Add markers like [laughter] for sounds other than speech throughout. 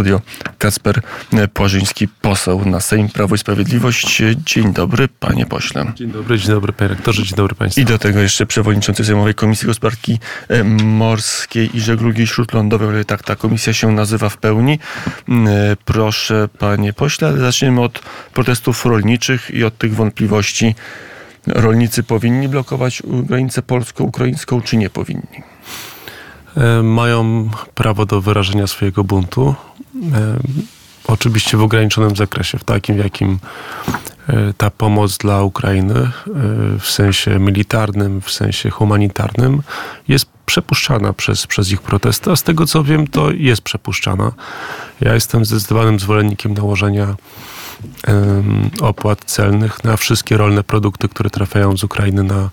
studio Kacper Płażyński, poseł na Sejm Prawo i Sprawiedliwość. Dzień dobry, panie pośle. Dzień dobry, dzień dobry, panie rektorze, dzień dobry państwu. I do tego jeszcze przewodniczący Sejmowej Komisji Gospodarki e, Morskiej i Żeglugi Śródlądowej, ale tak ta komisja się nazywa w pełni. E, proszę, panie pośle, zaczniemy od protestów rolniczych i od tych wątpliwości. Rolnicy powinni blokować granicę polsko-ukraińską, czy nie powinni? E, mają prawo do wyrażenia swojego buntu. E, oczywiście w ograniczonym zakresie, w takim, w jakim e, ta pomoc dla Ukrainy w sensie militarnym, w sensie humanitarnym jest przepuszczana przez, przez ich protesty, a z tego co wiem, to jest przepuszczana. Ja jestem zdecydowanym zwolennikiem nałożenia opłat celnych na wszystkie rolne produkty, które trafiają z Ukrainy na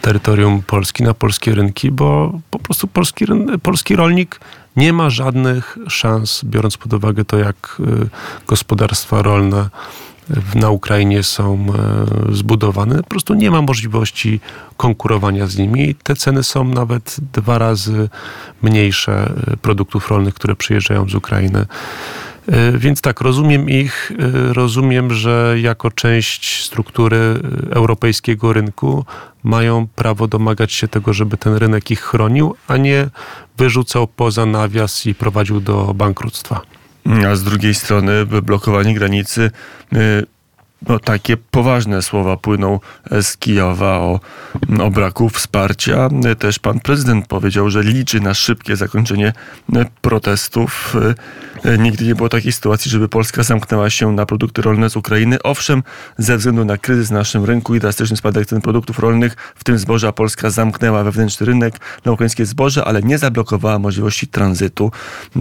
terytorium Polski, na polskie rynki, bo po prostu polski, polski rolnik nie ma żadnych szans, biorąc pod uwagę to, jak y, gospodarstwa rolne na Ukrainie są y, zbudowane, po prostu nie ma możliwości konkurowania z nimi. Te ceny są nawet dwa razy mniejsze y, produktów rolnych, które przyjeżdżają z Ukrainy. E, więc tak, rozumiem ich, e, rozumiem, że jako część struktury e, europejskiego rynku mają prawo domagać się tego, żeby ten rynek ich chronił, a nie wyrzucał poza nawias i prowadził do bankructwa. A z drugiej strony blokowanie granicy no, takie poważne słowa płyną z Kijowa o, o braku wsparcia. Też pan prezydent powiedział, że liczy na szybkie zakończenie protestów. Nigdy nie było takiej sytuacji, żeby Polska zamknęła się na produkty rolne z Ukrainy. Owszem, ze względu na kryzys na naszym rynku i drastyczny spadek cen produktów rolnych, w tym zboża, Polska zamknęła wewnętrzny rynek na ukraińskie zboże, ale nie zablokowała możliwości tranzytu.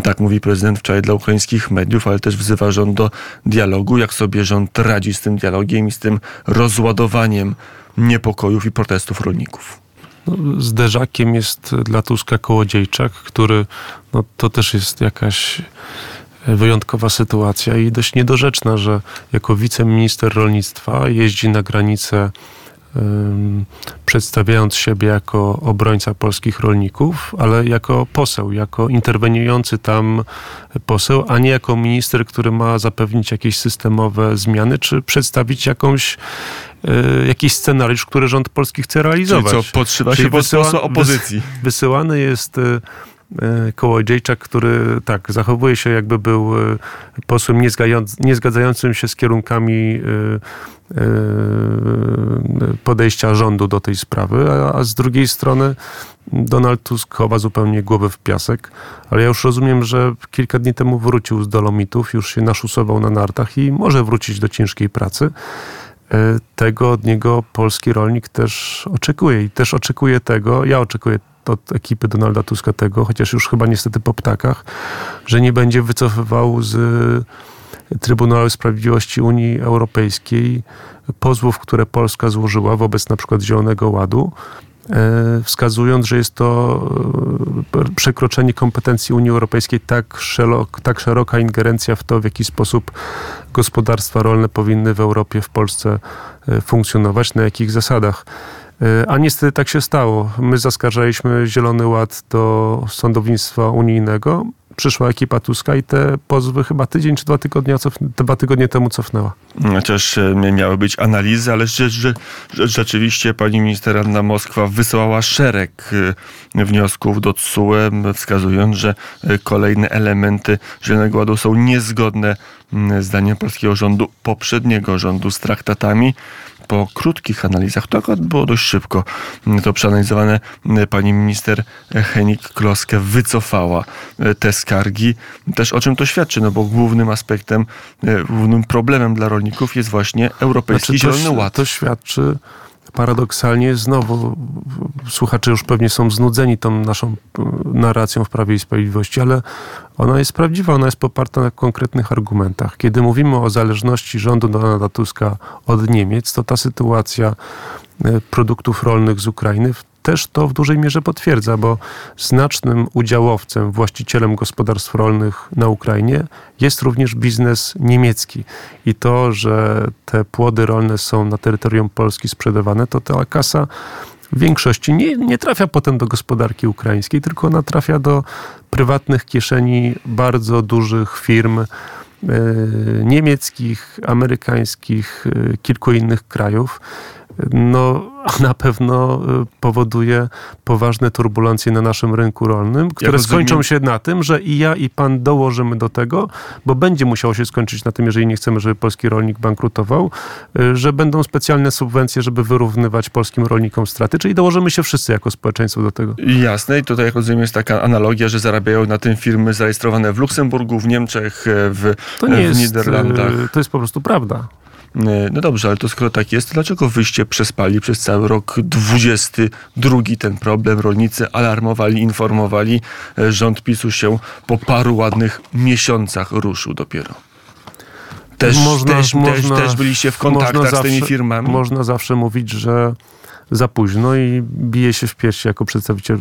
Tak mówi prezydent wczoraj dla ukraińskich mediów, ale też wzywa rząd do dialogu. Jak sobie rząd radzi z tym dialogiem i z tym rozładowaniem niepokojów i protestów rolników? No, zderzakiem jest dla Tuska Kołodziejczak, który no, to też jest jakaś wyjątkowa sytuacja i dość niedorzeczna, że jako wiceminister rolnictwa jeździ na granicę przedstawiając siebie jako obrońca polskich rolników, ale jako poseł, jako interweniujący tam poseł, a nie jako minister, który ma zapewnić jakieś systemowe zmiany, czy przedstawić jakąś e, jakiś scenariusz, który rząd polski chce realizować. Czyli co, podszywa się pod opozycji. Wysyłany jest E, Kołodziejczak, który tak, zachowuje się jakby był e, posłem niezgadzającym się z kierunkami e, podejścia rządu do tej sprawy, a, z drugiej strony Donald Tusk chowa zupełnie głowę w piasek, ale ja już rozumiem, że kilka dni temu wrócił z Dolomitów, już się naszusował na nartach i może wrócić do ciężkiej pracy. Tego od niego polski rolnik też oczekuje i też oczekuje tego, ja oczekuję od ekipy Donalda Tuska tego, chociaż już chyba niestety po ptakach, że nie będzie wycofywał z Trybunału Sprawiedliwości Unii Europejskiej pozwów, które Polska złożyła wobec na przykład Zielonego Ładu, e, wskazując, że jest to e, przekroczenie kompetencji Unii Europejskiej, tak, szerok, tak szeroka ingerencja w to, w jaki sposób gospodarstwa rolne powinny w Europie, w Polsce e, funkcjonować, na jakich zasadach. E, a niestety tak się stało. My zaskarżaliśmy Zielony Ład do sądownictwa unijnego. Przyszła ekipa Tuska i te pozwy chyba tydzień czy dwa tygodnie, dwa tygodnie temu cofnęła. Chociaż e, miały być analizy, ale rzeczywiście pani minister Anna Moskwa wysłała szereg e, wniosków do TSUE, wskazując, że kolejne elementy Zielonego Ładu są niezgodne zdaniem polskiego rządu, poprzedniego rządu z traktatami po krótkich analizach, to akurat było dość szybko to przeanalizowane, pani minister Henik-Kloskę wycofała e, te skargi. Też o czym to świadczy, no bo głównym aspektem, e, głównym problemem dla rolników jest właśnie Europejski znaczy, Zielony Ład. To świadczy paradoksalnie znowu słuchacze już pewnie są znudzeni tą naszą e, narracją w Prawie i Sprawiedliwości, ale ona jest prawdziwa, ona jest poparta na konkretnych argumentach. Kiedy mówimy o zależności rządu Donalda Tuska od Niemiec, to ta sytuacja e, produktów rolnych z Ukrainy też to w dużej mierze potwierdza, bo znacznym udziałowcem, właścicielem gospodarstw rolnych na Ukrainie jest również biznes niemiecki. I to, że te płody rolne są na terytorium Polski sprzedawane, to ta kasa w większości nie, nie trafia potem do gospodarki ukraińskiej, tylko ona trafia do prywatnych kieszeni bardzo dużych firm, niemieckich, amerykańskich, kilku innych krajów no, na pewno y, powoduje poważne turbulencje na naszym rynku rolnym, które ja skończą się na tym, że i ja, i pan dołożymy do tego, bo będzie musiało się skończyć na tym, jeżeli nie chcemy, żeby polski rolnik bankrutował, y, że będą specjalne subwencje, żeby wyrównywać polskim rolnikom straty, czyli dołożymy się wszyscy jako społeczeństwo do tego. Jasne i tutaj jak rozumiem jest taka analogia, że zarabiają na tym firmy zarejestrowane w Luksemburgu, w Niemczech, w, to nie w jest, Niderlandach. Y, to jest po prostu prawda. E, no dobrze, ale to skoro tak jest, to dlaczego wyście przespali przez cały rok 22 ten problem? Rolnicy alarmowali, informowali. E, rząd PiSu się po paru ładnych miesiącach ruszył dopiero. Też, można, też, można, też, też byliście w kontaktach z tymi firmami? Można zawsze mówić, że za późno i bije się w piersi jako przedstawiciel e,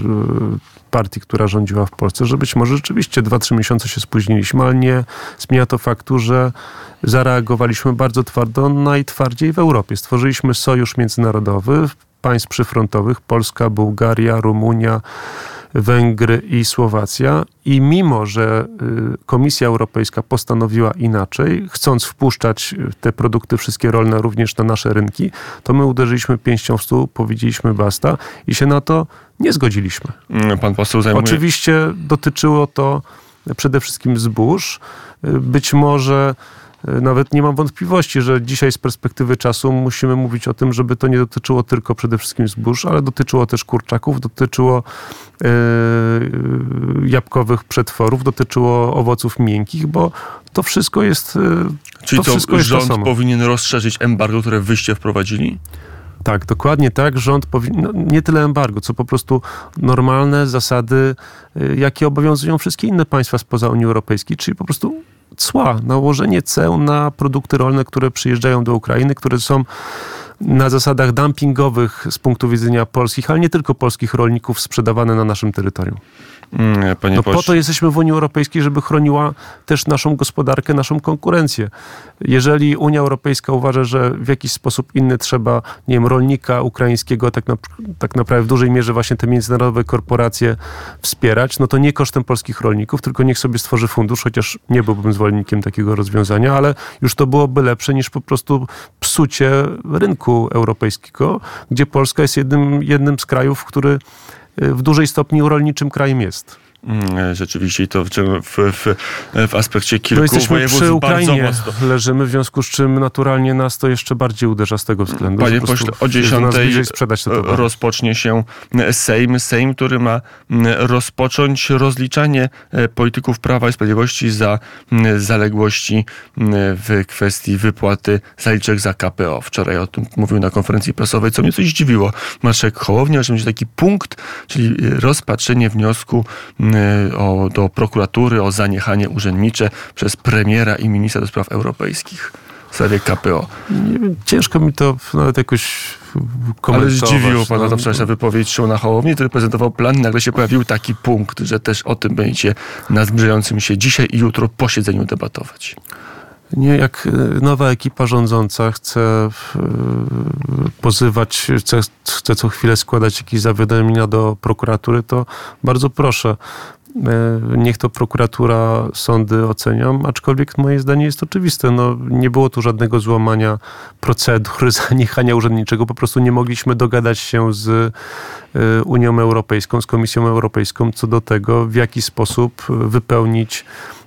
partii, która rządziła w Polsce, że być może rzeczywiście 2-3 miesiące się spóźniliśmy, ale nie zmienia to faktu, że zareagowaliśmy bardzo twardo, najtwardziej w Europie. Stworzyliśmy sojusz międzynarodowy państw przyfrontowych, Polska, Bułgaria, Rumunia, Węgry i Słowacja. I mimo, że y, Komisja Europejska postanowiła inaczej, chcąc wpuszczać te produkty wszystkie rolne również na nasze rynki, to my uderzyliśmy pięścią w stół, powiedzieliśmy basta i się na to nie zgodziliśmy. Mm, pan poseł zajmuje... Oczywiście dotyczyło to przede wszystkim zbóż. Y, być może nawet nie mam wątpliwości, że dzisiaj z perspektywy czasu musimy mówić o tym, żeby to nie dotyczyło tylko przede wszystkim zbóż, ale dotyczyło też kurczaków, dotyczyło e, jabłkowych przetworów, dotyczyło owoców miękkich, bo to wszystko jest. E, Czyli to, wszystko jest rząd to powinien rozszerzyć embargo, które wyście wprowadzili? Tak, dokładnie tak. Rząd powinien, no, nie tyle embargo, co po prostu normalne zasady, jakie obowiązują wszystkie inne państwa spoza Unii Europejskiej, czyli po prostu cła, nałożenie ceł na produkty rolne, które przyjeżdżają do Ukrainy, które są na zasadach dumpingowych z punktu widzenia polskich, ale nie tylko polskich rolników sprzedawane na naszym terytorium. Mm, panie no po to jesteśmy w Unii Europejskiej, żeby chroniła też naszą gospodarkę, naszą konkurencję. Jeżeli Unia Europejska uważa, że w jakiś sposób inny trzeba, nie wiem, rolnika ukraińskiego, tak, na, tak naprawdę w dużej mierze właśnie te międzynarodowe korporacje wspierać, no to nie kosztem polskich rolników, tylko niech sobie stworzy fundusz, chociaż nie byłbym zwolennikiem takiego rozwiązania, ale już to byłoby lepsze niż po prostu psucie rynku europejskiego, gdzie Polska jest jednym, jednym z krajów, który w dużej stopniu rolniczym krajem jest. Mm, rzeczywiście to w, w, w aspekcie kilku no jesteśmy przy Ukrainie leżymy, w związku z czym naturalnie nas to jeszcze bardziej uderza z tego względu. Panie pośle, o 10 rozpocznie się Sejm, Sejm, który ma mm, rozpocząć rozliczanie e, polityków Prawa i Sprawiedliwości za mm, zaległości w kwestii wypłaty zaliczek za KPO. Wczoraj o tym mówił na konferencji prasowej, co mnie coś zdziwiło. Marszałek Hołownia, że będzie taki punkt, czyli rozpatrzenie wniosku o, do prokuratury o zaniechanie urzędnicze przez premiera i ministra do spraw europejskich w sprawie KPO. Nie wiem, ciężko mi to nawet jakoś komentować. Ale zdziwiło pana no, ta wczorajsza wypowiedź Szymona Hołowni, który prezentował plan. Nagle się pojawił taki punkt, że też o tym będziecie na zbliżającym się dzisiaj i jutro posiedzeniu debatować. Nie, jak e, nowa ekipa rządząca chce e, pozywać, chce, chce co chwilę składać jakieś zawiadomienia do prokuratury, to bardzo proszę. E, niech to prokuratura, sądy ocenią, aczkolwiek moje zdanie jest oczywiste. No, nie było tu żadnego złamania procedur, [laughs] zaniechania urzędniczego. Po prostu nie mogliśmy dogadać się z Unią Europejską, z Komisją Europejską co do tego, w jaki sposób wypełnić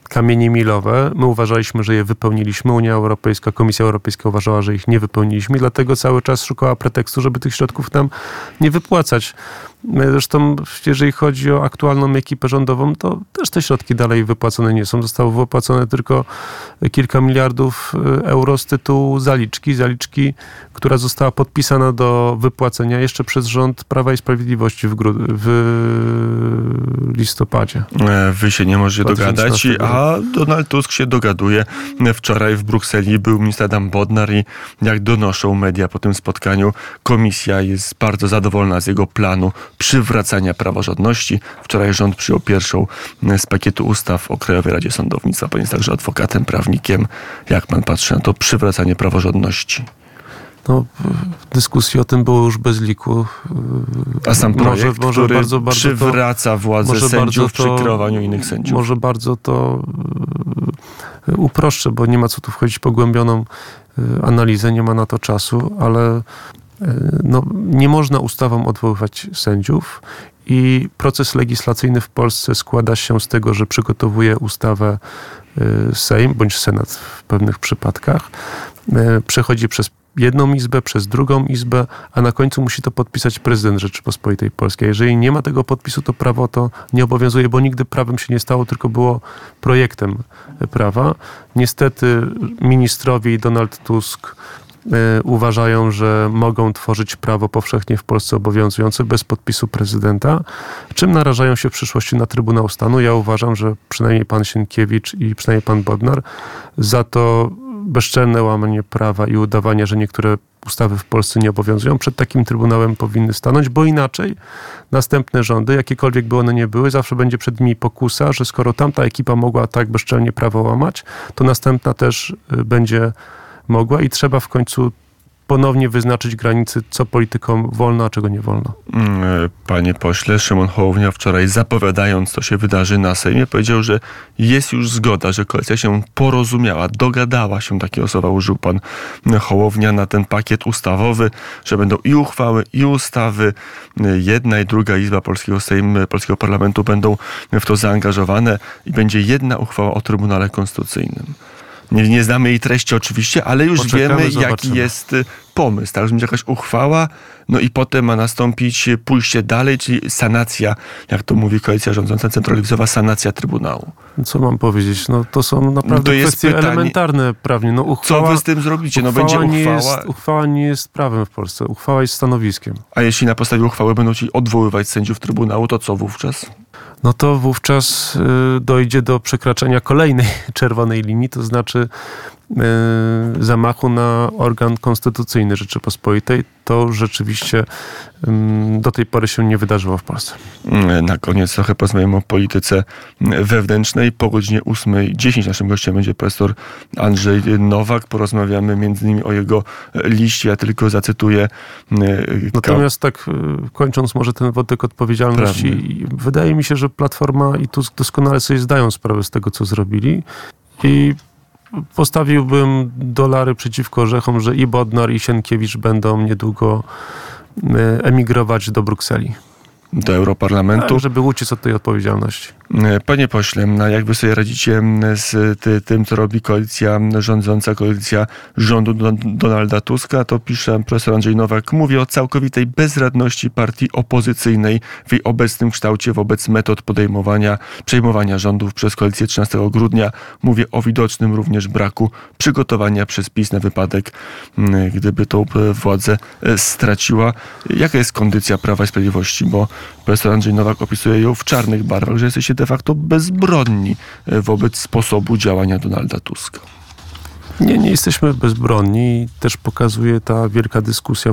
kamienie milowe. My uważaliśmy, że je wypełniliśmy. Unia Europejska, Komisja Europejska uważała, że ich nie wypełniliśmy, dlatego cały czas szukała pretekstu, żeby tych środków nam nie wypłacać. Zresztą, jeżeli chodzi o aktualną ekipę rządową, to też te środki dalej wypłacone nie są. Zostało wypłacone tylko kilka miliardów e, euro z tytułu zaliczki. Zaliczki, która została podpisana do wypłacenia jeszcze przez rząd Prawa i Sprawiedliwości w, w listopadzie. E, wy się nie możecie dogadać, a Donald Tusk się dogaduje. Wczoraj w Brukseli był minister Adam Bodnar i jak donoszą media po tym spotkaniu, komisja jest bardzo zadowolona z jego planu przywracania praworządności. Wczoraj rząd przyjął pierwszą z pakietu ustaw o Krajowej Radzie Sądownictwa. Pan jest także adwokatem, prawnikiem. Jak pan patrzy na to przywracanie praworządności? No, dyskusji o tym było już bez liku. A sam projekt, może, może który bardzo, bardzo przywraca to, władzę sędziów to, przy kreowaniu innych sędziów. Może bardzo to uproszczę, bo nie ma co tu wchodzić pogłębioną analizę, nie ma na to czasu, ale no, nie można ustawą odwoływać sędziów i proces legislacyjny w Polsce składa się z tego, że przygotowuje ustawę Sejm bądź Senat w pewnych przypadkach, przechodzi przez jedną izbę, przez drugą izbę, a na końcu musi to podpisać prezydent Rzeczypospolitej Polskiej. Jeżeli nie ma tego podpisu, to prawo to nie obowiązuje, bo nigdy prawem się nie stało, tylko było projektem prawa. Niestety ministrowie i Donald Tusk Y, uważają, że mogą tworzyć prawo powszechnie w Polsce obowiązujące bez podpisu prezydenta, czym narażają się w przyszłości na Trybunał Stanu. Ja uważam, że przynajmniej pan Sienkiewicz i przynajmniej pan Bodnar za to bezczelne łamanie prawa i udawanie, że niektóre ustawy w Polsce nie obowiązują, przed takim trybunałem powinny stanąć, bo inaczej następne rządy, jakiekolwiek by one nie były, zawsze będzie przed nimi pokusa, że skoro tamta ekipa mogła tak bezczelnie prawo łamać, to następna też y, będzie mogła i trzeba w końcu ponownie wyznaczyć granicy, co politykom wolno, a czego nie wolno. Mm, e, panie pośle, Szymon Hołownia wczoraj zapowiadając, co się wydarzy na Sejmie, powiedział, że jest już zgoda, że koalicja się porozumiała, dogadała się, takie słowa użył pan Hołownia na ten pakiet ustawowy, że będą i uchwały, i ustawy. Jedna i druga izba Polskiego Sejmu, Polskiego Parlamentu będą w to zaangażowane i będzie jedna uchwała o Trybunale Konstytucyjnym. Nie, nie znamy jej treści oczywiście, ale już Poczekamy, wiemy, zobaczymy. jaki jest pomysł. Tak, że będzie jakaś uchwała, no i potem ma nastąpić pójście dalej, czyli sanacja, jak to mówi koalicja rządząca, centralizowa sanacja Trybunału. Co mam powiedzieć? No to są naprawdę no to kwestie pytanie, elementarne prawnie. No, uchwała, co wy z tym zrobicie? No będzie uchwała... Nie jest, uchwała nie jest prawem w Polsce. Uchwała jest stanowiskiem. A jeśli na podstawie uchwały będą ci odwoływać sędziów Trybunału, to co wówczas? no to wówczas y, dojdzie do przekraczania kolejnej [laughs] czerwonej linii, to znaczy zamachu na organ konstytucyjny Rzeczypospolitej. To rzeczywiście do tej pory się nie wydarzyło w Polsce. Na koniec trochę porozmawiamy o polityce wewnętrznej. Po godzinie 8.10 naszym gościem będzie profesor Andrzej Nowak. Porozmawiamy między innymi o jego liście. Ja tylko zacytuję. Natomiast tak kończąc może ten wątek odpowiedzialności, Prawny. wydaje mi się, że Platforma i Tusk doskonale sobie zdają sprawę z tego, co zrobili i postawiłbym dolary przeciwko orzechom, że i Bodnar, i Sienkiewicz będą niedługo e, emigrować do Brukseli do Europarlamentu. Tak, żeby uciec od tej odpowiedzialności. Panie pośle, jak wy sobie radzicie z ty, tym, co robi koalicja rządząca, koalicja rządu Donalda Tuska, to pisze profesor Andrzej Nowak, mówi o całkowitej bezradności partii opozycyjnej w jej obecnym kształcie wobec metod podejmowania, przejmowania rządów przez koalicję 13 grudnia. Mówię o widocznym również braku przygotowania przez PiS na wypadek, gdyby tą e, władzę e, straciła. Jaka jest kondycja Prawa i Sprawiedliwości? Bo profesor Andrzej Nowak opisuje ją w czarnych barwach, że jesteście de facto bezbronni e, wobec sposobu działania Donalda Tuska. Nie, nie jesteśmy bezbronni. Też pokazuje ta wielka dyskusja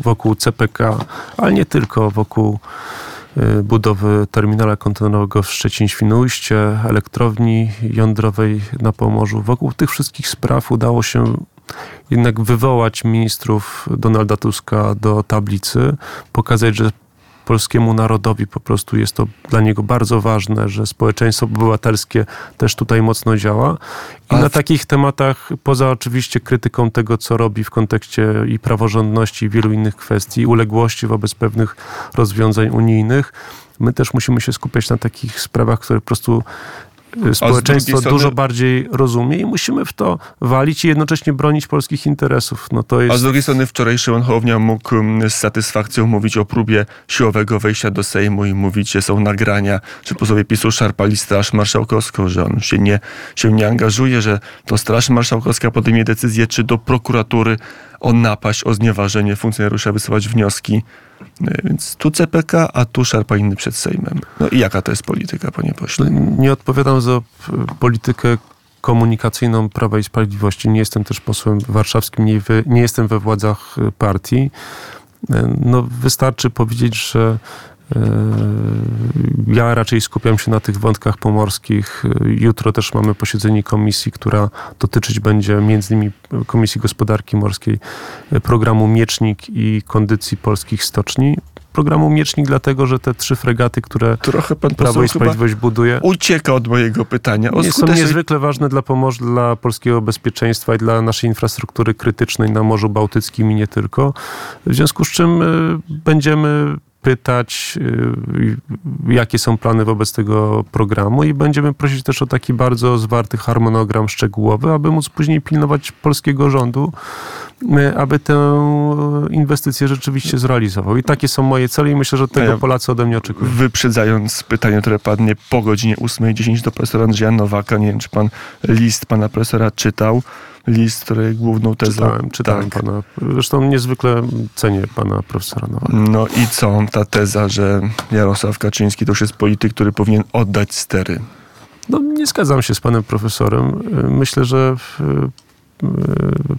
wokół CPK, ale nie tylko wokół e, budowy terminala kontenerowego w Szczecin-Świnoujście, elektrowni jądrowej na Pomorzu. Wokół tych wszystkich spraw udało się jednak wywołać ministrów Donalda Tuska do tablicy, pokazać, że polskiemu narodowi po prostu jest to dla niego bardzo ważne, że społeczeństwo obywatelskie też tutaj mocno działa. I na takich tematach, poza oczywiście krytyką tego, co robi w kontekście i praworządności, i wielu innych kwestii, uległości wobec pewnych rozwiązań unijnych, my też musimy się skupiać na takich sprawach, które po prostu społeczeństwo strony... dużo bardziej rozumie i musimy w to walić i jednocześnie bronić polskich interesów. No to jest... A z drugiej strony wczoraj Szymon Hołownia mógł mm, z satysfakcją mówić o próbie siłowego wejścia do Sejmu i mówić, że są nagrania, że posłowie PiSu szarpali Straż Marszałkowską, że on się nie, się nie angażuje, że to Straż Marszałkowska podejmie decyzję, czy do prokuratury o napaść, o znieważenie funkcjonariusza wysyłać wnioski. No, więc tu CPK, a tu szarpa inny przed Sejmem. No i jaka to jest polityka, panie pośle? Nie odpowiadam za politykę komunikacyjną Prawa i Sprawiedliwości. Nie jestem też posłem warszawskim, nie, nie jestem we władzach partii. No, wystarczy powiedzieć, że Ja raczej skupiam się na tych wątkach pomorskich. Jutro też mamy posiedzenie komisji, która dotyczyć będzie między innymi Komisji Gospodarki Morskiej programu Miecznik i kondycji polskich stoczni programu Miecznik, dlatego że te trzy fregaty, które Trochę pan Prawo i Sprawiedliwość buduje, ucieka od mojego pytania. O są niezwykle ważne dla Pomorza, dla polskiego bezpieczeństwa i dla naszej infrastruktury krytycznej na Morzu Bałtyckim i nie tylko. W związku z czym będziemy pytać, y, jakie są plany wobec tego programu i będziemy prosić też o taki bardzo zwarty harmonogram szczegółowy, aby móc później pilnować polskiego rządu, aby tę inwestycję rzeczywiście zrealizował. I takie są moje cele i myślę, że tego Polacy ode mnie oczekują. Wyprzedzając pytanie, które padnie po godzinie 8.10 do profesora Andrzeja Nowaka, nie wiem, czy pan list pana profesora czytał, list, której główną tezą... Czytałem, czytałem tak. pana. Zresztą niezwykle cenię pana profesora Nowaka. No i co? Ta teza, że Jarosław Kaczyński to już jest polityk, który powinien oddać stery. No nie zgadzam się z panem profesorem. Myślę, że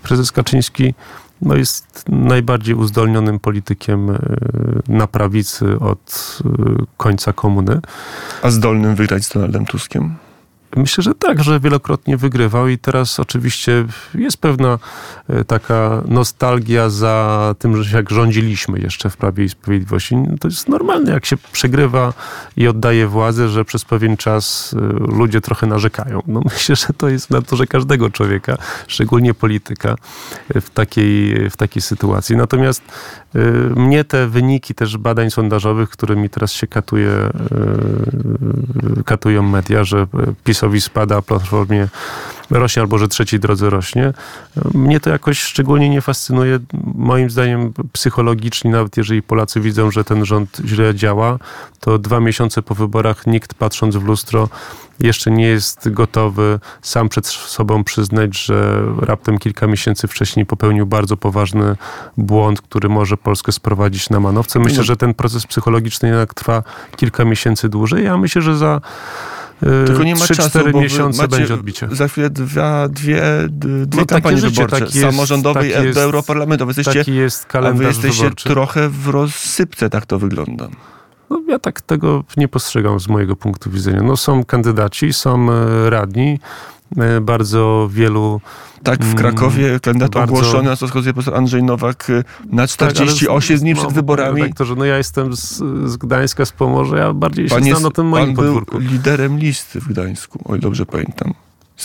prezes Kaczyński no jest najbardziej uzdolnionym politykiem na prawicy od końca komuny. A zdolnym wygrać z Donaldem Tuskiem? Myślę, że tak, że wielokrotnie wygrywał i teraz oczywiście jest pewna e, taka nostalgia za tym, że jak rządziliśmy jeszcze w Prawie i Sprawiedliwości. To jest normalne, jak się przegrywa i oddaje władzę, że przez pewien czas e, ludzie trochę narzekają. No [laughs] myślę, że to jest w naturze każdego człowieka, szczególnie polityka e, w takiej, w takiej sytuacji. Natomiast mnie te wyniki też badań sondażowych, którymi teraz się katuje, katują media, że PiS PiSowi spada, a Platformie rośnie, albo że trzeciej drodze rośnie. Mnie to jakoś szczególnie nie fascynuje. Moim zdaniem psychologicznie, nawet jeżeli Polacy widzą, że ten rząd źle działa, to dwa miesiące po wyborach nikt patrząc w lustro jeszcze nie jest gotowy sam przed sobą przyznać, że raptem kilka miesięcy wcześniej popełnił bardzo poważny błąd, który może Polskę sprowadzić na manowce. Myślę, no. że ten proces psychologiczny jednak trwa kilka miesięcy dłużej. Ja myślę, że za Tylko nie ma 3, czasu, 4 miesiące będzie odbicie. Za chwilę dwa, dwie, dwie no, kampanie życie, wyborcze, tak jest, samorządowej tak do europarlamentu. Jesteście, taki jest kalendarz a wy jesteście wyborczy. trochę w rozsypce, tak to wygląda. No, ja tak tego nie postrzegam z mojego punktu widzenia. No, są kandydaci, są e, radni, e, bardzo wielu tak, w Krakowie mm, kandydat bardzo... ogłoszony na Stoskowskiej profesor Andrzej Nowak y, na 48 tak, dni przed no, wyborami. Redaktorze, no ja jestem z, z Gdańska, z Pomorza, ja bardziej pan się znam na tym moim pan podwórku. był liderem listy w Gdańsku, o ile dobrze pamiętam.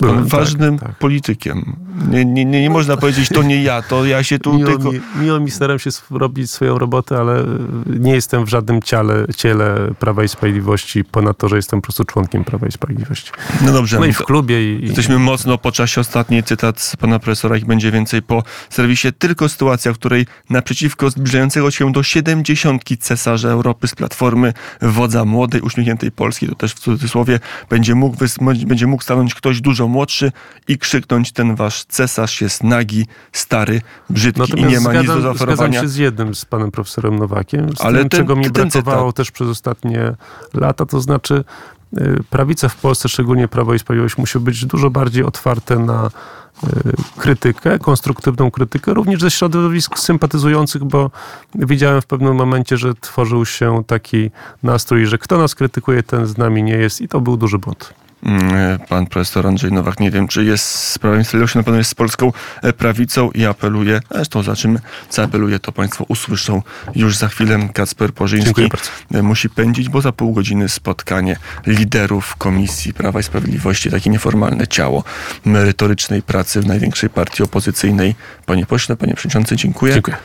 Byłem, ważnym tak, tak. politykiem. Nie, nie, nie, nie można powiedzieć, to nie ja, to ja się tu miło tylko... Mi, miło mi staram się robić swoją robotę, ale nie jestem w żadnym ciele, ciele Prawa i Sprawiedliwości, ponad to, że jestem po prostu członkiem Prawa i Sprawiedliwości. No dobrze. No i w klubie. I, jesteśmy mocno po czasie. Ostatni cytat z pana profesora, ich będzie więcej po serwisie. Tylko sytuacja, w której naprzeciwko zbliżającego się do siedemdziesiątki cesarza Europy z Platformy, wodza młodej, uśmiechniętej Polski, to też w cudzysłowie, będzie mógł, będzie mógł stanąć ktoś dużo dużo młodszy i krzyknąć ten wasz cesarz jest nagi, stary, brzydki Natomiast i nie ma zgadzam, nic do zaoferowania. Zgadzam się z jednym, z panem profesorem Nowakiem, z Ale tym, ten, czego mi brakowało też przez ostatnie lata, to znaczy y, prawica w Polsce, szczególnie Prawo i Sprawiedliwość, musi być dużo bardziej otwarte na y, krytykę, konstruktywną krytykę, również ze środowisk sympatyzujących, bo widziałem w pewnym momencie, że tworzył się taki nastrój, że kto nas krytykuje, ten z nami nie jest i to był duży błąd. Mm, pan profesor Andrzej Nowak, nie wiem, czy jest z Prawem Sprawiedliwością, na pewno jest z polską e, prawicą i apeluje, zresztą zobaczymy, co apeluje, to państwo usłyszą już za chwilę. Kacper Porzyński e, musi pędzić, bo za pół godziny spotkanie liderów Komisji Prawa i Sprawiedliwości, takie nieformalne ciało merytorycznej pracy w największej partii opozycyjnej. Panie pośle, panie przewodniczący, dziękuję. Dziękuję.